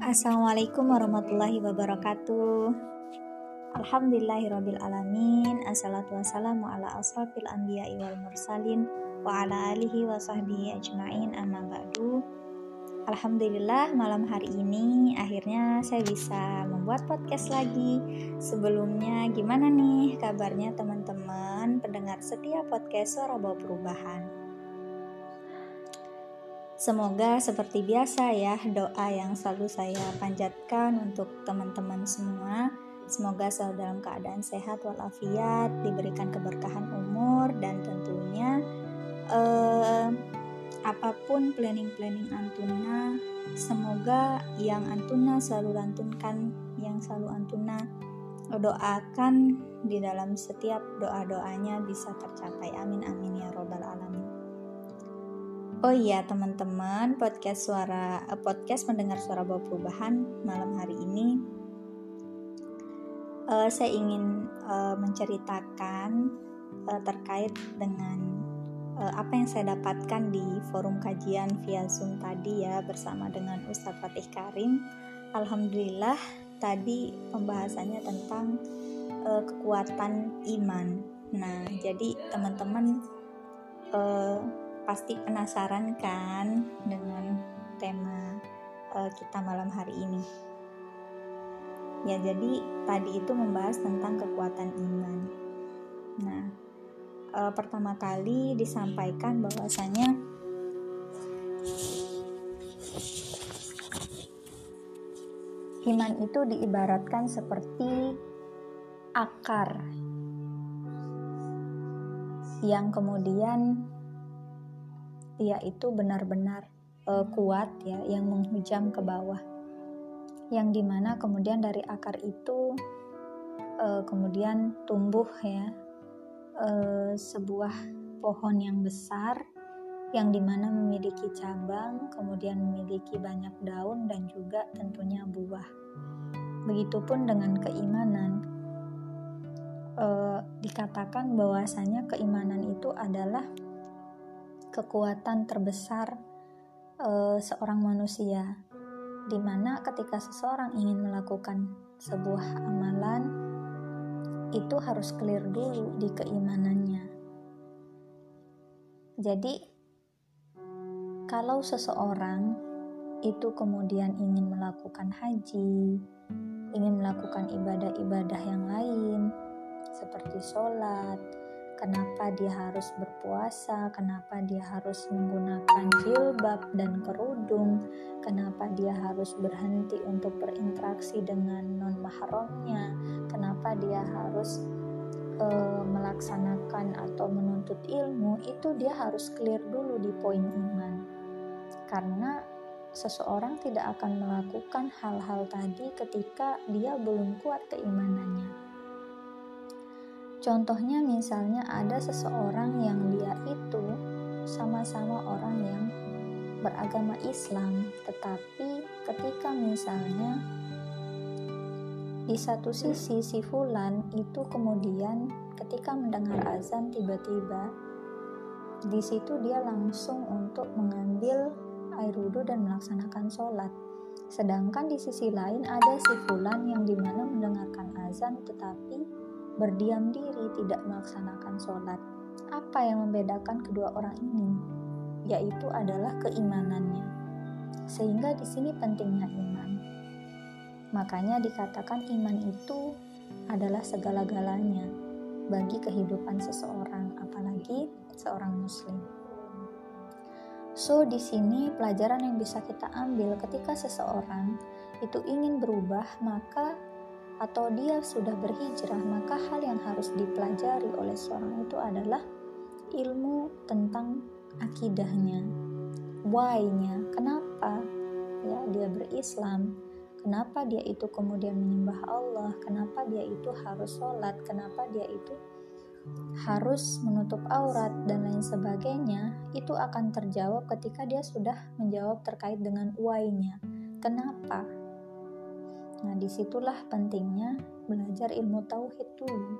Assalamualaikum warahmatullahi wabarakatuh. Alhamdulillahirrabbilalamin. Assalatu wassalamu ala asrafil anbiya wal mursalin Wa ala alihi wa sahbihi ajma'in. Amma ba'du. Alhamdulillah malam hari ini akhirnya saya bisa membuat podcast lagi. Sebelumnya gimana nih kabarnya teman-teman pendengar setia podcast Suara Bawa Perubahan Semoga seperti biasa ya doa yang selalu saya panjatkan untuk teman-teman semua Semoga selalu dalam keadaan sehat walafiat, diberikan keberkahan umur dan tentunya eh, apa pun planning-planning Antuna, semoga yang Antuna selalu lantunkan, yang selalu Antuna doakan di dalam setiap doa-doanya bisa tercapai. Amin amin ya robbal alamin. Oh iya teman-teman, podcast suara eh, podcast mendengar suara bawa perubahan malam hari ini uh, saya ingin uh, menceritakan uh, terkait dengan uh, apa yang saya dapatkan di forum kajian via Zoom tadi ya bersama dengan Ustadz Fatih Karim. Alhamdulillah tadi pembahasannya tentang uh, kekuatan iman. Nah, jadi teman-teman uh, pasti penasaran kan dengan tema uh, kita malam hari ini. Ya, jadi tadi itu membahas tentang kekuatan iman. Nah, uh, pertama kali disampaikan bahwasanya iman itu diibaratkan seperti akar yang kemudian dia itu benar-benar uh, kuat ya yang menghujam ke bawah. Yang di mana kemudian dari akar itu uh, kemudian tumbuh ya uh, sebuah pohon yang besar yang di mana memiliki cabang kemudian memiliki banyak daun dan juga tentunya buah. Begitupun dengan keimanan uh, dikatakan bahwasanya keimanan itu adalah kekuatan terbesar uh, seorang manusia, di mana ketika seseorang ingin melakukan sebuah amalan, itu harus clear dulu di keimanannya. Jadi, kalau seseorang itu kemudian ingin melakukan haji, ingin melakukan ibadah-ibadah yang lain, seperti sholat, kenapa dia harus berpuasa, kenapa dia harus menggunakan jilbab dan kerudung, kenapa dia harus berhenti untuk berinteraksi dengan non mahramnya, kenapa dia harus e, melaksanakan atau menuntut ilmu, itu dia harus clear dulu di poin iman. Karena seseorang tidak akan melakukan hal-hal tadi ketika dia belum kuat keimanannya Contohnya misalnya ada seseorang yang dia itu sama-sama orang yang beragama Islam, tetapi ketika misalnya di satu sisi si fulan itu kemudian ketika mendengar azan tiba-tiba di situ dia langsung untuk mengambil air wudhu dan melaksanakan sholat. Sedangkan di sisi lain ada si fulan yang di mana mendengarkan azan tetapi berdiam diri tidak melaksanakan sholat. Apa yang membedakan kedua orang ini? Yaitu adalah keimanannya. Sehingga di sini pentingnya iman. Makanya dikatakan iman itu adalah segala-galanya bagi kehidupan seseorang, apalagi seorang muslim. So, di sini pelajaran yang bisa kita ambil ketika seseorang itu ingin berubah, maka atau dia sudah berhijrah, maka hal yang harus dipelajari oleh seorang itu adalah ilmu tentang akidahnya, why-nya, kenapa ya dia berislam, kenapa dia itu kemudian menyembah Allah, kenapa dia itu harus sholat, kenapa dia itu harus menutup aurat dan lain sebagainya, itu akan terjawab ketika dia sudah menjawab terkait dengan why-nya. Kenapa? Nah, di situlah pentingnya belajar ilmu tauhid dulu.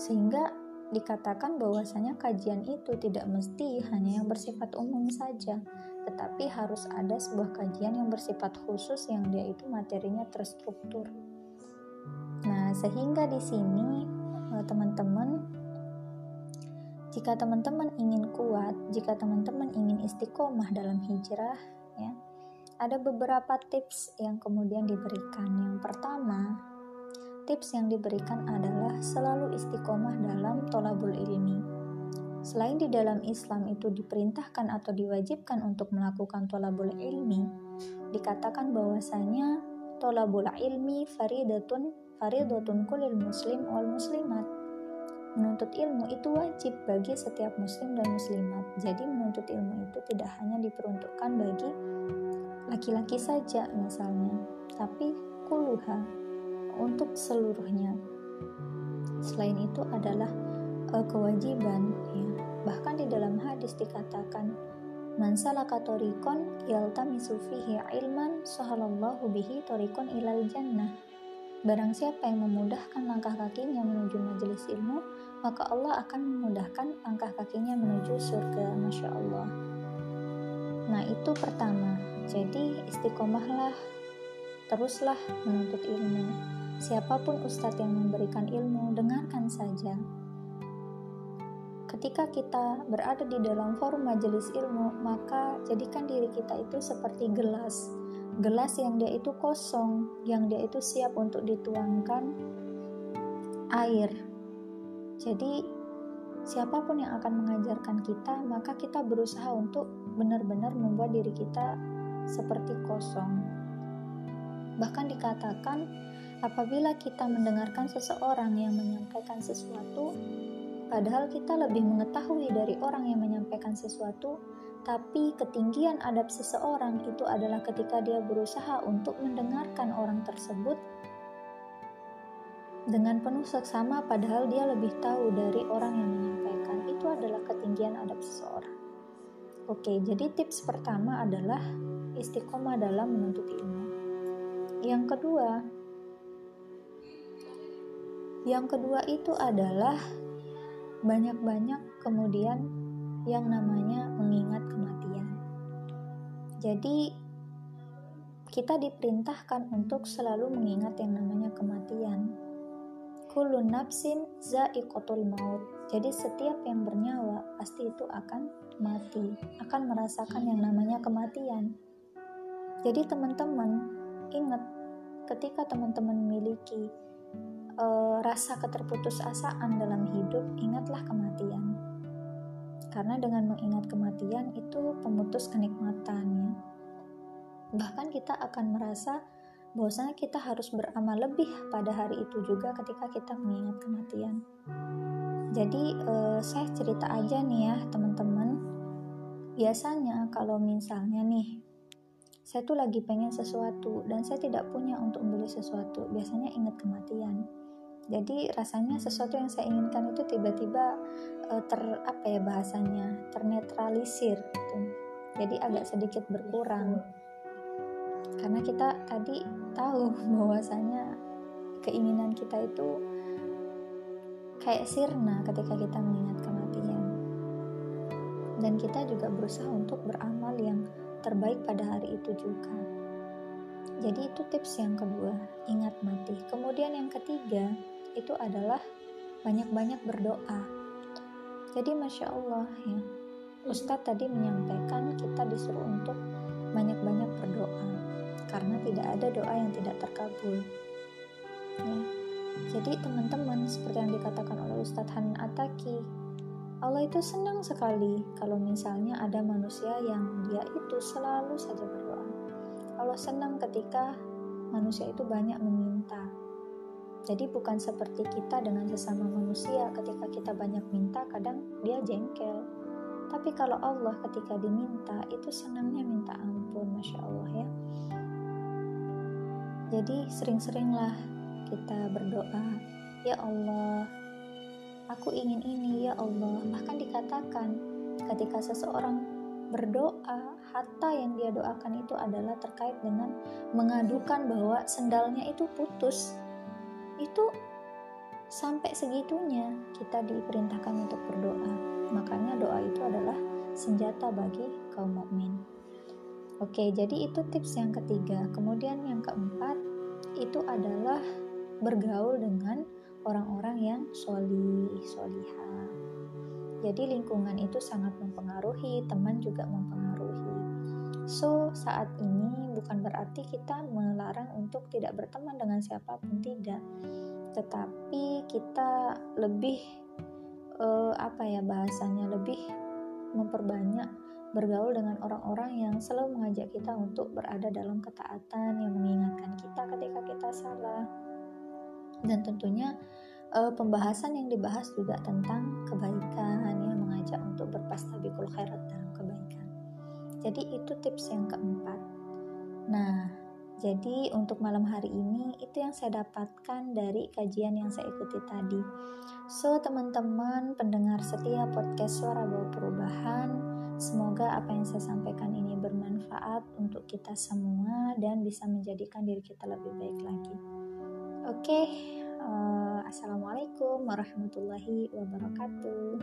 Sehingga dikatakan bahwasanya kajian itu tidak mesti hanya yang bersifat umum saja, tetapi harus ada sebuah kajian yang bersifat khusus yang dia itu materinya terstruktur. Nah, sehingga di sini eh, teman-teman jika teman-teman ingin kuat, jika teman-teman ingin istiqomah dalam hijrah, ya, ada beberapa tips yang kemudian diberikan. Yang pertama, tips yang diberikan adalah selalu istiqomah dalam tolabul ilmi. Selain di dalam Islam itu diperintahkan atau diwajibkan untuk melakukan tolabul ilmi, dikatakan bahwasanya tolabul ilmi faridatun faridatun kulil muslim wal muslimat Menuntut ilmu itu wajib bagi setiap muslim dan muslimat. Jadi menuntut ilmu itu tidak hanya diperuntukkan bagi laki-laki saja misalnya, tapi kuluha untuk seluruhnya. Selain itu adalah uh, kewajiban ya. Bahkan di dalam hadis dikatakan Man salaka tariqan yaltamisu fihi ilman sahalallahu bihi tariqan ilal jannah Barang siapa yang memudahkan langkah kakinya menuju majelis ilmu, maka Allah akan memudahkan langkah kakinya menuju surga. Masya Allah. Nah, itu pertama. Jadi, istiqomahlah, teruslah menuntut ilmu. Siapa pun ustadz yang memberikan ilmu, dengarkan saja. Ketika kita berada di dalam forum majelis ilmu, maka jadikan diri kita itu seperti gelas gelas yang dia itu kosong, yang dia itu siap untuk dituangkan air. Jadi, siapa pun yang akan mengajarkan kita, maka kita berusaha untuk benar-benar membuat diri kita seperti kosong. Bahkan dikatakan, apabila kita mendengarkan seseorang yang menyampaikan sesuatu, padahal kita lebih mengetahui dari orang yang menyampaikan sesuatu, tapi ketinggian adab seseorang itu adalah ketika dia berusaha untuk mendengarkan orang tersebut dengan penuh seksama padahal dia lebih tahu dari orang yang menyampaikan. Itu adalah ketinggian adab seseorang. Oke, jadi tips pertama adalah istiqomah dalam menuntut ilmu. Yang kedua, yang kedua itu adalah banyak-banyak kemudian yang namanya mengingat kematian. Jadi, kita diperintahkan untuk selalu mengingat yang namanya kematian. Kulun nafsin za'iqatul maut. Jadi setiap yang bernyawa pasti itu akan mati, akan merasakan yang namanya kematian. Jadi teman-teman ingat ketika teman-teman memiliki uh, rasa keterputusasaan dalam hidup, ingatlah kematian karena dengan mengingat kematian itu pemutus kenikmatan ya. Bahkan kita akan merasa bahwasanya kita harus beramal lebih pada hari itu juga ketika kita mengingat kematian. Jadi eh, saya cerita aja nih ya teman-teman. Biasanya kalau misalnya nih saya tuh lagi pengen sesuatu dan saya tidak punya untuk membeli sesuatu, biasanya ingat kematian. Jadi rasanya sesuatu yang saya inginkan itu tiba-tiba uh, ter apa ya bahasanya ternetralisir gitu. Jadi agak sedikit berkurang. Karena kita tadi tahu bahwasanya keinginan kita itu kayak sirna ketika kita mengingat kematian. Dan kita juga berusaha untuk beramal yang terbaik pada hari itu juga jadi itu tips yang kedua ingat mati kemudian yang ketiga itu adalah banyak-banyak berdoa. Jadi masya Allah ya, Ustadz tadi menyampaikan kita disuruh untuk banyak-banyak berdoa karena tidak ada doa yang tidak terkabul. Ya. Jadi teman-teman seperti yang dikatakan oleh Ustadz Hanan Ataki, Allah itu senang sekali kalau misalnya ada manusia yang dia itu selalu saja berdoa. Allah senang ketika manusia itu banyak meminta, jadi bukan seperti kita dengan sesama manusia ketika kita banyak minta kadang dia jengkel. Tapi kalau Allah ketika diminta itu senangnya minta ampun, Masya Allah ya. Jadi sering-seringlah kita berdoa, Ya Allah, aku ingin ini ya Allah. Bahkan dikatakan ketika seseorang berdoa, hatta yang dia doakan itu adalah terkait dengan mengadukan bahwa sendalnya itu putus itu sampai segitunya kita diperintahkan untuk berdoa. Makanya doa itu adalah senjata bagi kaum mukmin. Oke, jadi itu tips yang ketiga. Kemudian yang keempat itu adalah bergaul dengan orang-orang yang solih, solihah. Jadi lingkungan itu sangat mempengaruhi, teman juga mempengaruhi. So, saat ini bukan berarti kita melarang untuk tidak berteman dengan siapa pun, tidak. Tetapi kita lebih uh, apa ya bahasanya lebih memperbanyak bergaul dengan orang-orang yang selalu mengajak kita untuk berada dalam ketaatan yang mengingatkan kita ketika kita salah dan tentunya uh, pembahasan yang dibahas juga tentang kebaikan yang mengajak untuk berpastabikul khairat dalam kebaikan jadi itu tips yang keempat nah jadi untuk malam hari ini itu yang saya dapatkan dari kajian yang saya ikuti tadi. So teman-teman pendengar setia podcast Suara Bawa Perubahan, semoga apa yang saya sampaikan ini bermanfaat untuk kita semua dan bisa menjadikan diri kita lebih baik lagi. Oke, okay, uh, eh, assalamualaikum warahmatullahi wabarakatuh.